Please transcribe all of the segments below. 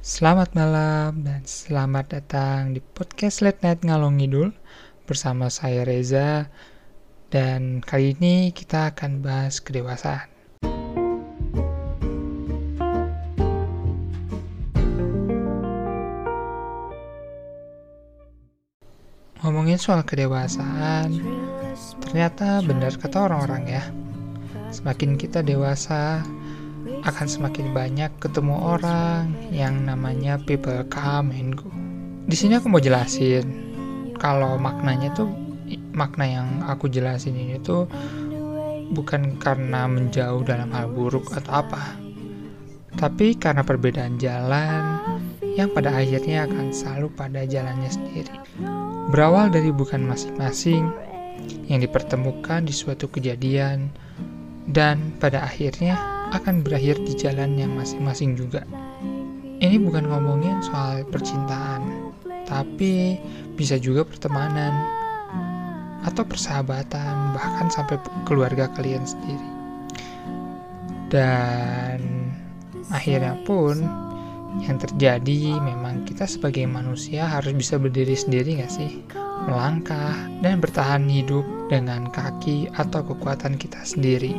Selamat malam dan selamat datang di podcast Late Night Ngalong Ngidul bersama saya Reza dan kali ini kita akan bahas kedewasaan. Ngomongin soal kedewasaan, ternyata benar kata orang-orang ya. Semakin kita dewasa, akan semakin banyak ketemu orang yang namanya people come and go. Di sini aku mau jelasin kalau maknanya tuh makna yang aku jelasin ini tuh bukan karena menjauh dalam hal buruk atau apa. Tapi karena perbedaan jalan yang pada akhirnya akan selalu pada jalannya sendiri. Berawal dari bukan masing-masing yang dipertemukan di suatu kejadian dan pada akhirnya akan berakhir di jalan yang masing-masing juga. Ini bukan ngomongin soal percintaan, tapi bisa juga pertemanan atau persahabatan, bahkan sampai keluarga kalian sendiri. Dan akhirnya pun yang terjadi memang kita sebagai manusia harus bisa berdiri sendiri gak sih? Melangkah dan bertahan hidup dengan kaki atau kekuatan kita sendiri.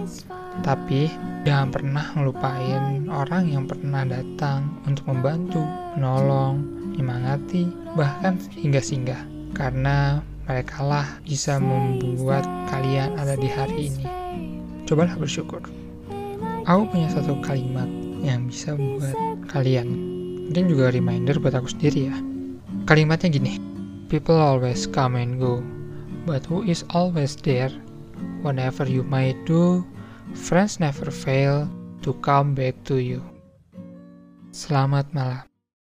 Tapi jangan pernah ngelupain orang yang pernah datang untuk membantu, menolong, menyemangati, bahkan hingga singgah. Karena mereka lah bisa membuat kalian ada di hari ini. Cobalah bersyukur. Aku punya satu kalimat yang bisa membuat kalian. Mungkin juga reminder buat aku sendiri ya. Kalimatnya gini. People always come and go, but who is always there? Whatever you might do, Friends never fail to come back to you. Selamat malam.